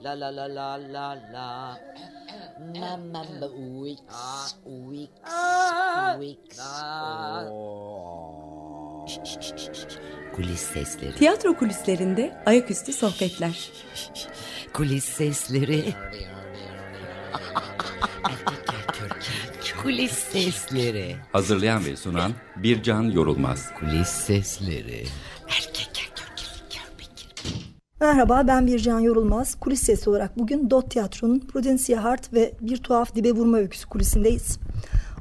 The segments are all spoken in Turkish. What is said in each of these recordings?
La la la la la la. Mama weeks, weeks, weeks. Kulis sesleri. Tiyatro kulislerinde ayaküstü sohbetler. Kulis sesleri. Kulis sesleri. Hazırlayan ve sunan Bircan Yorulmaz. Kulis sesleri. Merhaba ben Bircan Yorulmaz. Kulis sesi olarak bugün Dot Tiyatro'nun Prudencia Hart ve Bir Tuhaf Dibe Vurma Öyküsü kulisindeyiz.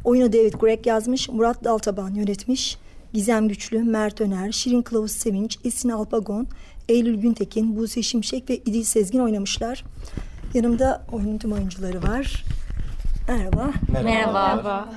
Oyunu David Gregg yazmış, Murat Daltaban yönetmiş. Gizem Güçlü, Mert Öner, Şirin Kılavuz Sevinç, Esin Alpagon, Eylül Güntekin, Buse Şimşek ve İdil Sezgin oynamışlar. Yanımda oyunun tüm oyuncuları var. Merhaba. Merhaba.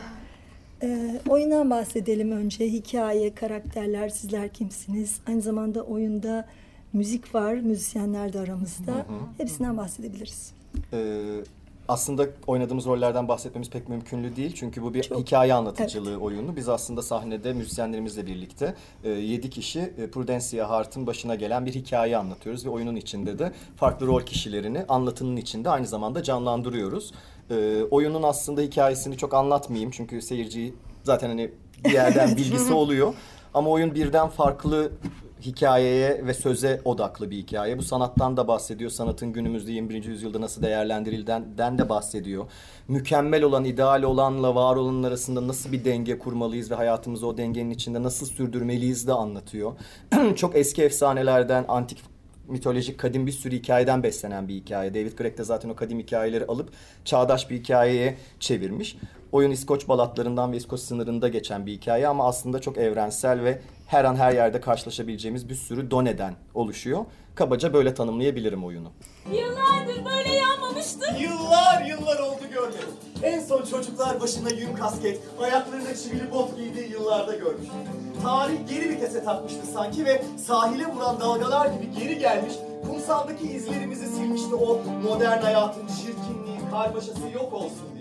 Ee, oyundan bahsedelim önce. Hikaye, karakterler, sizler kimsiniz? Aynı zamanda oyunda müzik var, müzisyenler de aramızda. Hepsinden bahsedebiliriz. Ee, aslında oynadığımız rollerden bahsetmemiz pek mümkünlü değil. Çünkü bu bir hikaye anlatıcılığı oyunu. Biz aslında sahnede müzisyenlerimizle birlikte e, 7 kişi e, Prudencia Hart'ın başına gelen bir hikaye anlatıyoruz. Ve oyunun içinde de farklı rol kişilerini anlatının içinde aynı zamanda canlandırıyoruz. E, oyunun aslında hikayesini çok anlatmayayım. Çünkü seyirciyi zaten hani bir yerden bilgisi oluyor. Ama oyun birden farklı hikayeye ve söze odaklı bir hikaye. Bu sanattan da bahsediyor. Sanatın günümüzde 21. yüzyılda nasıl değerlendirildiğinden de bahsediyor. Mükemmel olan, ideal olanla var olanın arasında nasıl bir denge kurmalıyız ve hayatımızı o dengenin içinde nasıl sürdürmeliyiz de anlatıyor. Çok eski efsanelerden, antik mitolojik kadim bir sürü hikayeden beslenen bir hikaye. David Gregg de zaten o kadim hikayeleri alıp çağdaş bir hikayeye çevirmiş. Oyun İskoç balatlarından ve İskoç sınırında geçen bir hikaye ama aslında çok evrensel ve her an her yerde karşılaşabileceğimiz bir sürü doneden oluşuyor. Kabaca böyle tanımlayabilirim oyunu. Yıllardır böyle yanmamıştı. Yıllar yıllar oldu görmedim. En son çocuklar başına yün kasket, ayaklarına çivili bot giydiği yıllarda görmüştüm. Tarih geri vitese takmıştı sanki ve sahile vuran dalgalar gibi geri gelmiş, kumsaldaki izlerimizi silmişti o modern hayatın çirkinliği, karmaşası yok olsun diye.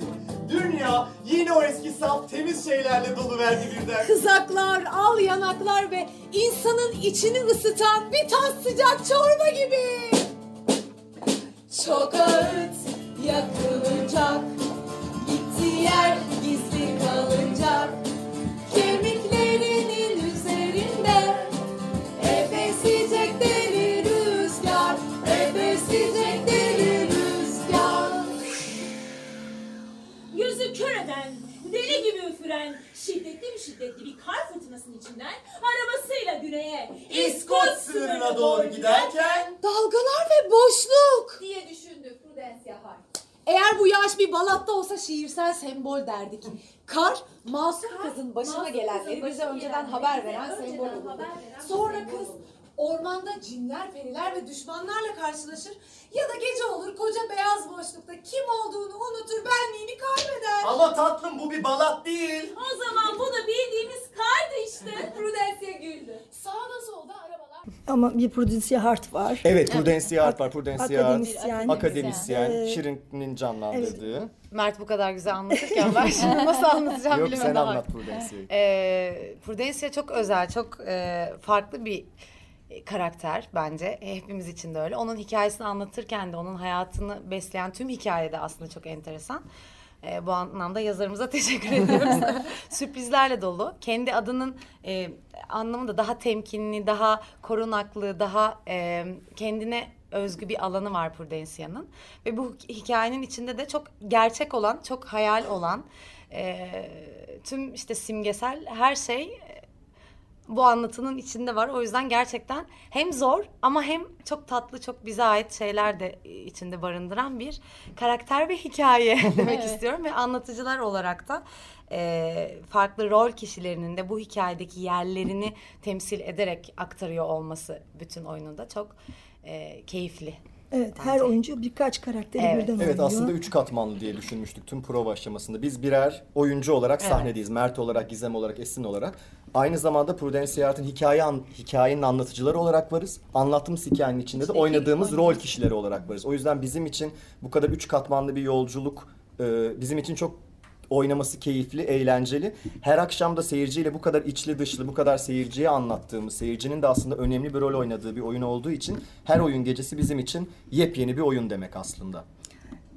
Dünya yine o eski saf temiz şeylerle dolu verdi birden. Kızaklar, al yanaklar ve insanın içini ısıtan bir tas sıcak çorba gibi. Çok ağıt yakılacak, gittiği yer gizli kalacak. Eğer bu yağış bir balatta olsa şiirsel sembol derdik. Kar, masum kızın başına masum gelenleri kızın bize başına önceden gelenleri haber bize veren önceden sembol haber veren Sonra sembol kız olurdu. ormanda cinler, periler ve düşmanlarla karşılaşır ya da gece olur koca beyaz boşlukta kim olduğunu unutur, benliğini kaybeder. ama tatlım bu bir balat değil. O zaman bu da bildiğimiz kardı işte. Prudencia güldü. Sağda solda arabalar Ama bir Prudencia Hart var. Evet, Prudencia Hart var. Prudencia Hart, Akademisyen. akademisyen, Ee, Şirin'in canlandırdığı. Mert bu kadar güzel anlatırken ben şimdi nasıl anlatacağım Yok bilemedim. sen ama. anlat Prudencia'yı. Ee, Prudencia çok özel, çok e, farklı bir karakter bence. Hepimiz için de öyle. Onun hikayesini anlatırken de onun hayatını besleyen tüm hikaye de aslında çok enteresan. E, bu anlamda yazarımıza teşekkür ediyoruz. Sürprizlerle dolu. Kendi adının e, anlamı da daha temkinli, daha korunaklı, daha e, kendine özgü bir alanı var Prudencia'nın. Ve bu hikayenin içinde de çok gerçek olan, çok hayal olan, e, tüm işte simgesel her şey bu anlatının içinde var. O yüzden gerçekten hem zor ama hem çok tatlı, çok bize ait şeyler de içinde barındıran bir karakter ve hikaye demek istiyorum. Ve anlatıcılar olarak da e, farklı rol kişilerinin de bu hikayedeki yerlerini temsil ederek aktarıyor olması bütün oyununda çok e, keyifli. Evet, her Bence. oyuncu birkaç karakteri Evet. birden Evet oynuyor. aslında üç katmanlı diye düşünmüştük tüm prova aşamasında. Biz birer oyuncu olarak Evet. sahnedeyiz. Mert olarak, Gizem olarak, Esin olarak. Aynı zamanda Prudencia Hart'ın hikaye an, hikayenin anlatıcıları olarak varız. Anlattığımız hikayenin içinde de oynadığımız rol kişileri olarak varız. O yüzden bizim için bu kadar üç katmanlı bir yolculuk bizim için çok oynaması keyifli, eğlenceli. Her akşam da seyirciyle bu kadar içli dışlı, bu kadar seyirciye anlattığımız, seyircinin de aslında önemli bir rol oynadığı bir oyun olduğu için her oyun gecesi bizim için yepyeni bir oyun demek aslında.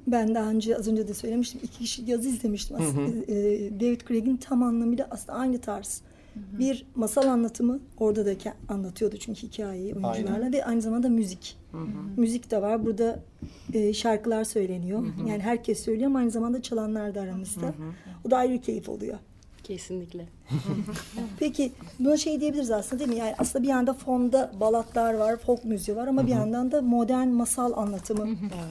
Ben daha önce az önce de söylemiştim. iki kişi yazı izlemiştim. Aslında e, David Craig'in tam anlamıyla aslında aynı tarz. Bir masal anlatımı orada da anlatıyordu çünkü hikayeyi oyuncularla Aynen. ve aynı zamanda müzik. Müzik de var. Burada e, şarkılar söyleniyor. Yani herkes söylüyor ama aynı zamanda çalanlar da aramızda. O da ayrı bir keyif oluyor. Kesinlikle. Peki buna şey diyebiliriz aslında değil mi? Yani aslında bir yanda fonda balatlar var, folk müziği var ama bir yandan da modern masal anlatımı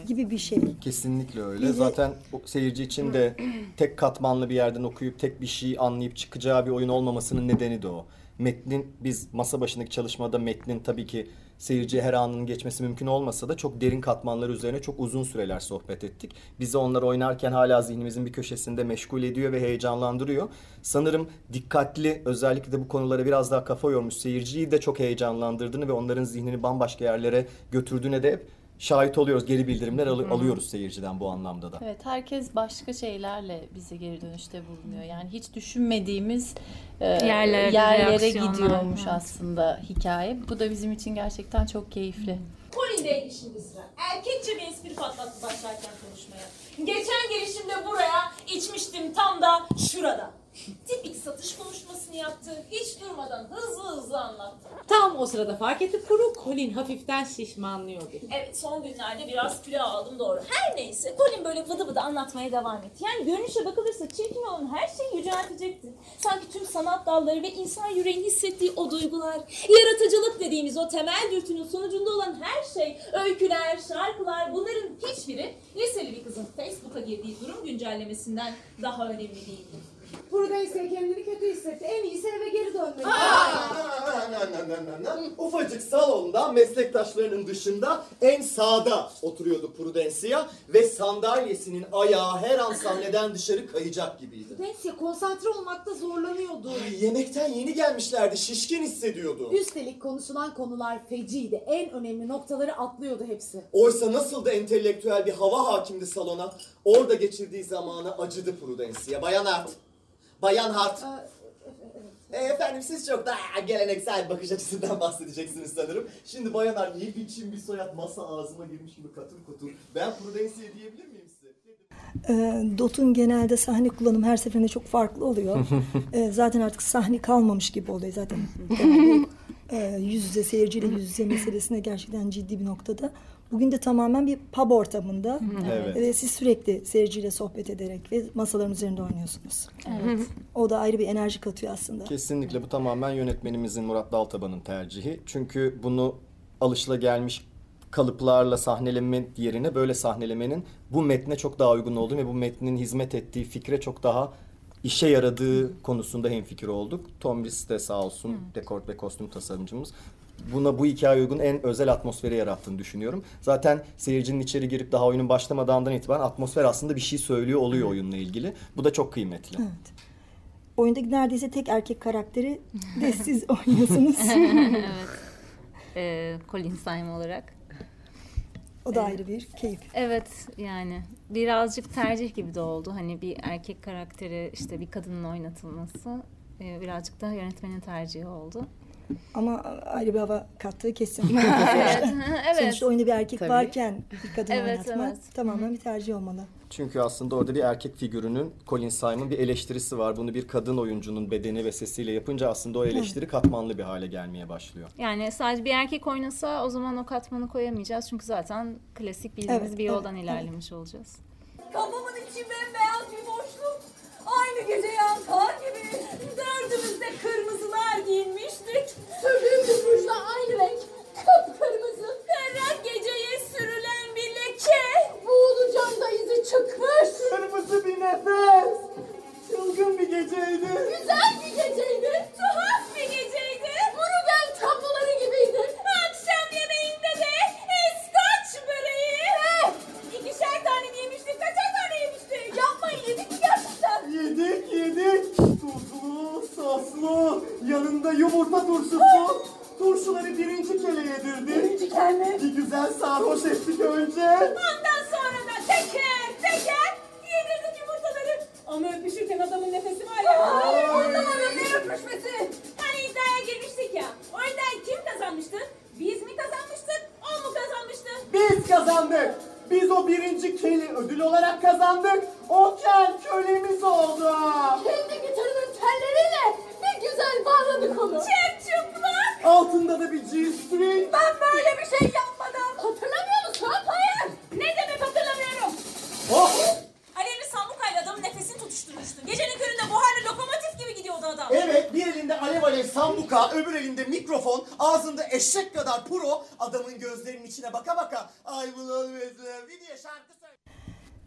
gibi bir şey. Kesinlikle öyle. De- Zaten o seyirci için de tek katmanlı bir yerden okuyup tek bir şey anlayıp çıkacağı bir oyun olmamasının nedeni de o. Metnin biz masa başındaki çalışmada metnin tabii ki seyirciye her anının geçmesi mümkün olmasa da çok derin katmanlar üzerine çok uzun süreler sohbet ettik. Bizi onlar oynarken hala zihnimizin bir köşesinde meşgul ediyor ve heyecanlandırıyor. Sanırım dikkatli özellikle de bu konulara biraz daha kafa yormuş seyirciyi de çok heyecanlandırdığını ve onların zihnini bambaşka yerlere götürdüğüne de hep şahit oluyoruz. Geri bildirimler alı- alıyoruz seyirciden bu anlamda da. Evet herkes başka şeylerle bize geri dönüşte bulunuyor. Yani hiç düşünmediğimiz e, yerlere reaksiyonlar. gidiyormuş Evet. aslında hikaye. Bu da bizim için gerçekten çok keyifli. Colin'deydi şimdi sıra. Erkekçe bir espri patlattı başlarken konuşmaya. Geçen gelişimde buraya içmiştim tam da şurada. Tipik satış konuşmasını yaptı. Hiç durmadan hızlı hızlı anlattı. Tam o sırada fark etti kuru Colin hafiften şişmanlıyordu. Evet son günlerde biraz kilo aldım doğru. Her neyse Colin böyle vıdı vıdı anlatmaya devam etti. Yani görünüşe bakılırsa çirkin olan her şeyi yüceltecekti. Sanki tüm sanat dalları ve insan yüreğinin hissettiği o duygular, yaratıcılık dediğimiz o temel dürtünün sonucunda olan her şey, öyküler, şarkılar bunların hiçbiri liseli bir kızın Facebook'a girdiği durum güncellemesinden daha önemli değildi. Prudence kendini kötü hissetti. En iyisi eve geri dönmek. Ufacık salonda meslektaşlarının dışında en sağda oturuyordu Prudencia ve sandalyesinin ayağı her an sahneden dışarı kayacak gibiydi. Prudence konsantre olmakta zorlanıyordu. Ay, Yemekten yeni gelmişlerdi, şişkin hissediyordu. Üstelik konuşulan konular feciydi. En önemli noktaları atlıyordu hepsi. Oysa nasıl da entelektüel bir hava hakimdi salona. Orada geçirdiği zamanı acıdı Prudencia. Bayan Hart. Bayan Hart. E, efendim siz çok daha geleneksel bakış açısından bahsedeceksiniz sanırım. Şimdi Bayan Hart ne biçim bir soyad masa ağzıma girmiş gibi katır kutur. Ben Prudencia diyebilir miyim Ee, Dot'un genelde sahne kullanımı her seferinde çok farklı oluyor. Ee, zaten artık sahne kalmamış gibi oluyor zaten. Bu, e, yüz yüze seyirciyle yüz yüze meselesine gerçekten ciddi bir noktada. Bugün de tamamen bir pub ortamında Evet. ve siz sürekli seyirciyle sohbet ederek ve masaların üzerinde oynuyorsunuz. Evet. O da ayrı bir enerji katıyor aslında. Kesinlikle bu tamamen yönetmenimizin Murat Daltaban'ın tercihi. Çünkü bunu alışılagelmiş kalıplarla sahneleme yerine böyle sahnelemenin bu metne çok daha uygun olduğu ve bu metnin hizmet ettiği fikre çok daha işe yaradığı konusunda hemfikir olduk. Tom Riss de sağ olsun dekor ve kostüm tasarımcımız. Buna bu hikaye uygun en özel atmosferi yarattığını düşünüyorum. Zaten seyircinin içeri girip daha oyunun başlamadan itibaren atmosfer aslında bir şey söylüyor oluyor oyunla ilgili. Bu da çok kıymetli. Evet. Oyundaki neredeyse tek erkek karakteri de siz oynuyorsunuz. evet. Ee, Colin Syme olarak. O da ayrı bir keyif. Evet yani birazcık tercih gibi de oldu. Hani bir erkek karakteri işte bir kadının oynatılması e, birazcık da yönetmenin tercihi oldu. Ama ayrı bir hava kattığı kesin. Evet, evet. Sonuçta oyunda bir erkek Tabii. varken bir kadın Evet, oynatmak evet. tamamen bir tercih olmalı. Çünkü aslında orada bir erkek figürünün Colin Syme'ın bir eleştirisi var. Bunu bir kadın oyuncunun bedeni ve sesiyle yapınca aslında o eleştiri katmanlı bir hale gelmeye başlıyor. Yani sadece bir erkek oynasa o zaman o katmanı koyamayacağız. Çünkü zaten klasik bildiğimiz Evet, bir evet, yoldan ilerlemiş olacağız. Kafamın çıkmış. Kırmızı bir nefes. Çılgın bir geceydi. Güzel Bunu birinci Kelly ödül olarak kazandık. O Kel kölemiz oldu. Kendi gitarının telleriyle ne güzel bağladık onu. Çıplak. Altında da bir G-string. Ben böyle bir şey elinde sambuka, öbür elinde mikrofon, ağzında eşek kadar puro, adamın gözlerinin içine baka baka I will always love you diye şarkı söylüyor.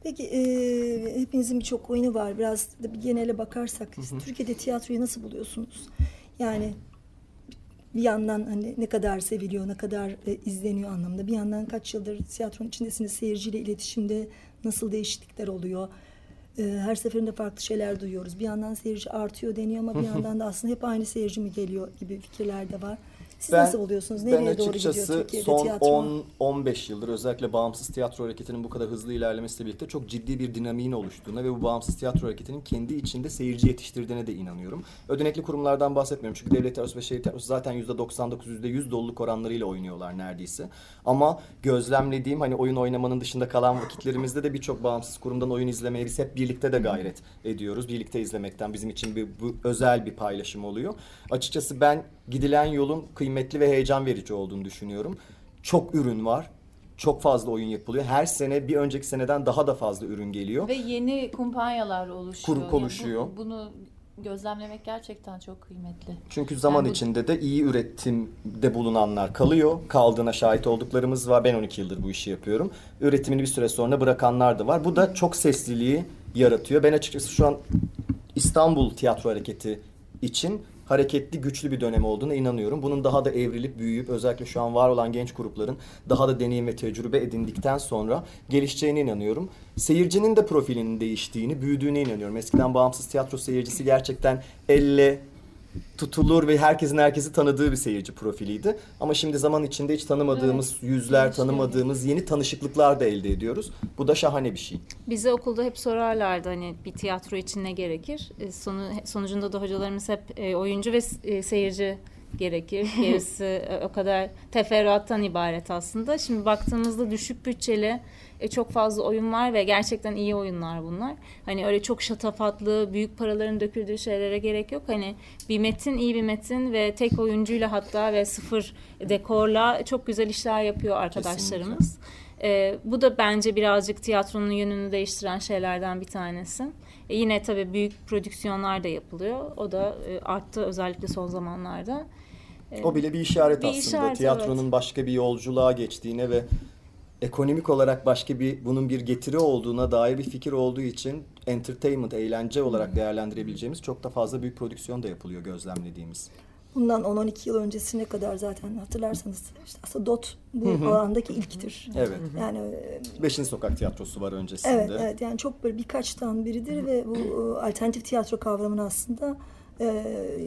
Peki e, hepinizin birçok oyunu var. Biraz da bir genele bakarsak Türkiye'de tiyatroyu nasıl buluyorsunuz? Yani bir yandan hani ne kadar seviliyor, ne kadar e, izleniyor anlamda. Bir yandan kaç yıldır tiyatronun içindesiniz, seyirciyle iletişimde nasıl değişiklikler oluyor? E, her seferinde farklı şeyler duyuyoruz. Bir yandan seyirci artıyor deniyor ama bir yandan da aslında hep aynı seyirci mi geliyor gibi fikirler de var. Siz nasıl buluyorsunuz? Nereye ben doğru gidiyor Türkiye'de son tiyatro? 10-15 yıldır özellikle bağımsız tiyatro hareketinin bu kadar hızlı ilerlemesiyle birlikte çok ciddi bir dinamiğin oluştuğuna ve bu bağımsız tiyatro hareketinin kendi içinde seyirci yetiştirdiğine de inanıyorum. Ödenekli kurumlardan bahsetmiyorum çünkü devlet tiyatrosu ve şehir tiyatrosu zaten %99, %100 doluluk oranlarıyla oynuyorlar neredeyse. Ama gözlemlediğim hani oyun oynamanın dışında kalan vakitlerimizde de birçok bağımsız kurumdan oyun izlemeye biz hep birlikte de gayret ediyoruz. Birlikte izlemekten bizim için bir bu özel bir paylaşım oluyor. Açıkçası ben gidilen yolun kıymetli ve heyecan verici olduğunu düşünüyorum. Çok ürün var. Çok fazla oyun yapılıyor. Her sene bir önceki seneden daha da fazla ürün geliyor. Ve yeni kumpanyalar oluşuyor. Kurup oluşuyor. Yani bu- bunu gözlemlemek gerçekten çok kıymetli. Çünkü zaman Yani bu- içinde de iyi üretimde bulunanlar kalıyor. Kaldığına şahit olduklarımız var. Ben 12 yıldır bu işi yapıyorum. Üretimini bir süre sonra bırakanlar da var. Bu da çok sesliliği yaratıyor. Ben açıkçası şu an İstanbul Tiyatro Hareketi için hareketli, güçlü bir dönem olduğuna inanıyorum. Bunun daha da evrilip büyüyüp özellikle şu an var olan genç grupların daha da deneyim ve tecrübe edindikten sonra gelişeceğine inanıyorum. Seyircinin de profilinin değiştiğini, büyüdüğüne inanıyorum. Eskiden bağımsız tiyatro seyircisi gerçekten elle tutulur ve herkesin herkesi tanıdığı bir seyirci profiliydi. Ama şimdi zaman içinde hiç tanımadığımız yüzler, tanımadığımız yeni tanışıklıklar da elde ediyoruz. Bu da şahane bir şey. Bize okulda hep sorarlardı hani bir tiyatro için ne gerekir? E, Sonu, sonucunda da hocalarımız hep e, oyuncu ve e, seyirci gerekir. Gerisi e, o kadar teferruattan ibaret aslında. Şimdi baktığımızda düşük bütçeli e, çok fazla oyun var ve gerçekten iyi oyunlar bunlar. Hani öyle çok şatafatlı, büyük paraların döküldüğü şeylere gerek yok. Hani bir metin, iyi bir metin ve tek oyuncuyla hatta ve sıfır dekorla çok güzel işler yapıyor arkadaşlarımız. Ee, bu da bence birazcık tiyatronun yönünü değiştiren şeylerden bir tanesi. E, yine tabii büyük prodüksiyonlar da yapılıyor. O da e, arttı özellikle son zamanlarda. O bile bir işaret bir aslında. işaret, Tiyatronun evet. başka bir yolculuğa geçtiğine ve ekonomik olarak başka bir bunun bir getiri olduğuna dair bir fikir olduğu için entertainment, eğlence olarak değerlendirebileceğimiz çok da fazla büyük prodüksiyon da yapılıyor gözlemlediğimiz. Bundan 10-12 yıl öncesine kadar zaten hatırlarsanız işte aslında DOT bu alandaki ilktir. Evet. Yani e, Beşinci Sokak Tiyatrosu var öncesinde. evet evet yani çok böyle birkaçtan biridir ve bu e, alternatif tiyatro kavramını aslında e,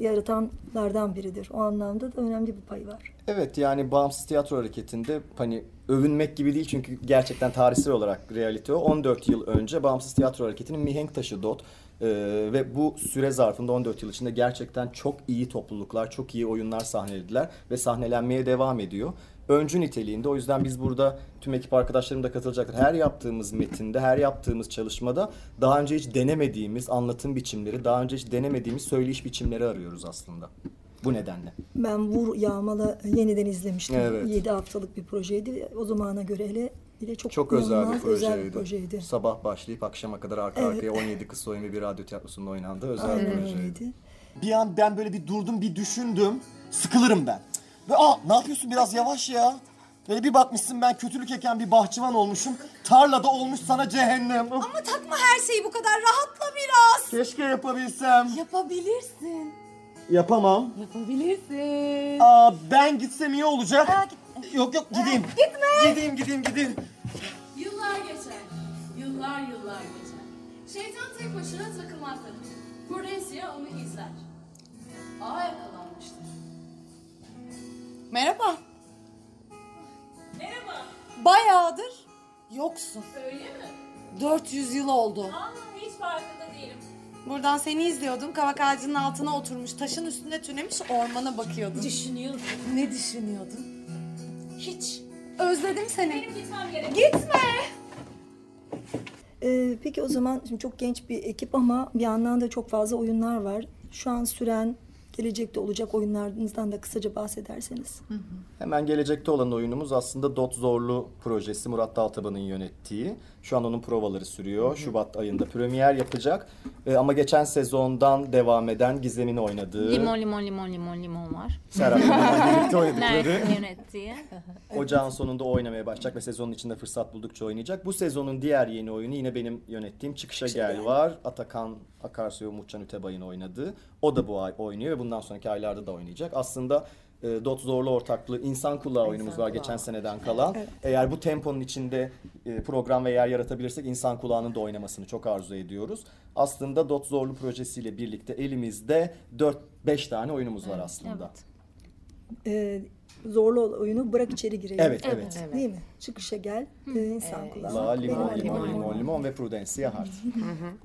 yaratanlardan biridir. O anlamda da önemli bir payı var. Evet yani bağımsız tiyatro hareketinde hani övünmek gibi değil çünkü gerçekten tarihsel olarak realite o. 14 yıl önce bağımsız tiyatro hareketinin mihenk taşı DOT. Ee, ve bu süre zarfında 14 yıl içinde gerçekten çok iyi topluluklar, çok iyi oyunlar sahnelediler ve sahnelenmeye devam ediyor. Öncü niteliğinde o yüzden biz burada tüm ekip arkadaşlarım da katılacaktır. Her yaptığımız metinde, her yaptığımız çalışmada daha önce hiç denemediğimiz anlatım biçimleri, daha önce hiç denemediğimiz söyleyiş biçimleri arıyoruz aslında. Bu nedenle. Ben Vur Yağmala yeniden izlemiştim. Evet. 7 haftalık bir projeydi. O zamana göre hele bile çok, Çok özel bir projeydi. özel bir projeydi. Sabah başlayıp akşama kadar arka Evet. arkaya 17 kısa oyun ve bir radyo tiyatrosunda oynandı. Özel Aynen bir projeydi. öyleydi. Bir an ben böyle bir durdum bir düşündüm. Sıkılırım ben. Ve aa ne yapıyorsun biraz yavaş ya. Böyle bir bakmışsın ben kötülük eken bir bahçıvan olmuşum. Tarlada olmuş sana cehennem. Ama takma her şeyi bu kadar rahatla biraz. Keşke yapabilsem. Yapabilirsin. Yapamam. Yapabilirsin. Aa ben gitsem iyi olacak. Aa, Yok yok gideyim. Gitme. Gideyim gideyim gideyim. Yıllar geçer. Yıllar yıllar geçer. Şeytan tek başına takılmaktadır. Prudensia onu izler. Ağa yakalanmıştır. Merhaba. Merhaba. Bayağıdır yoksun. Öyle mi? 400 yıl oldu. Aa, hiç farkında değilim. Buradan seni izliyordum. Kavak ağacının altına oturmuş. Taşın üstünde tünemiş ormana bakıyordun. Düşünüyordum. Ne düşünüyordun? Hiç. Özledim seni. Benim gitmem gerek. Gitme. peki o zaman şimdi çok genç bir ekip ama bir yandan da çok fazla oyunlar var. Şu an süren gelecekte olacak oyunlarınızdan da kısaca bahsederseniz. Hemen gelecekte olan oyunumuz aslında Dot Zorlu projesi Murat Daltaban'ın yönettiği. Şu an onun provaları sürüyor. Şubat ayında premier yapacak. Ee, ama geçen sezondan devam eden Gizem'in oynadığı... Limon limon limon limon limon var. Serap Yılmaz'la birlikte oynadıkları. Nerede yönettiği. Ocağın sonunda oynamaya başlayacak ve sezonun içinde fırsat buldukça oynayacak. Bu sezonun diğer yeni oyunu yine benim yönettiğim Çıkışa Gel var. Atakan Akarsu ve Umutcan Ütebay'ın oynadığı. O da bu ay oynuyor ve bundan sonraki aylarda da oynayacak. Aslında e, Dot Zorlu ortaklığı insan kulağı oyunumuz var geçen seneden kalan. Evet. Eğer bu temponun içinde e, program ve yer yaratabilirsek insan kulağının da oynamasını çok arzu ediyoruz. Aslında Dot Zorlu projesiyle birlikte elimizde 4-5 tane oyunumuz var aslında. Ee, zorlu oyunu bırak içeri girelim. Evet, evet. Evet. Değil mi? Çıkışa gel, e, insan kulağı. La, limon, limon, adım. limon, limon ve Prudencia Hart.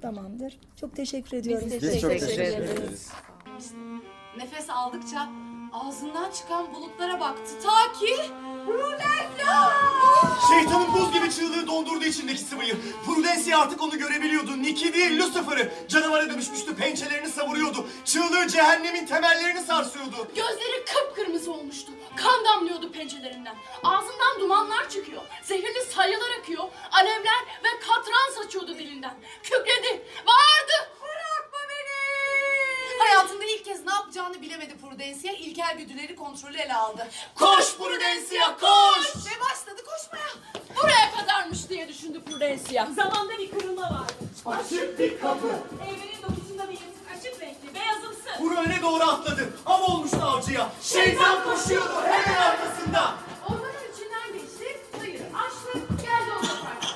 Tamamdır. Çok teşekkür ediyorum. Biz çok teşekkür ederiz. Nefes aldıkça ağzından çıkan bulutlara baktı. Ta ki... Rudolf'la! Şeytanın buz gibi çığlığı dondurdu içindeki sıvıyı. Prudensia artık onu görebiliyordu. Nicky değil Lucifer'ı. Canavara dönüşmüştü, pençelerini savuruyordu. Çığlığı cehennemin temellerini sarsıyordu. Gözleri kıpkırmızı olmuştu. Kan damlıyordu pençelerinden. Ağzından dumanlar çıkıyor. Zehirli salyalar akıyor. Alevler ve katran Prudensia. İlkel güdüleri kontrolü ele aldı. Koş Prudensia, koş! Ve başladı koşmaya. Buraya kadarmış diye düşündü Prudensia. Zamanda bir kırılma vardı. Açık bir kapı. Evrenin dokusunda bir yırtık açık renkli, beyazımsı. Kuru öne doğru atladı. Av olmuştu avcıya. Şeytan koşuyordu hemen arkasında. Ormanın içinden geçti. Hayır açtı. Geldi o sefer.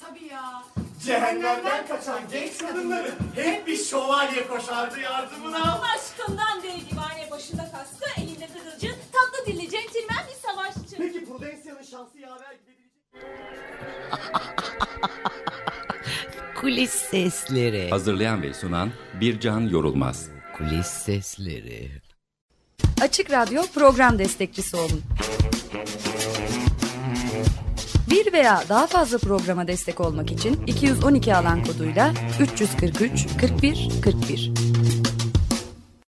Tabii ya. Cehennemden kaçan genç kadınları hep bir şövalye koşardı yardımına. Aşkından deli Kulis sesleri. Hazırlayan ve sunan Bircan Yorulmaz. Kulis sesleri. Açık Radyo program destekçisi olun. Bir veya daha fazla programa destek olmak için 212 alan koduyla 343 41 41.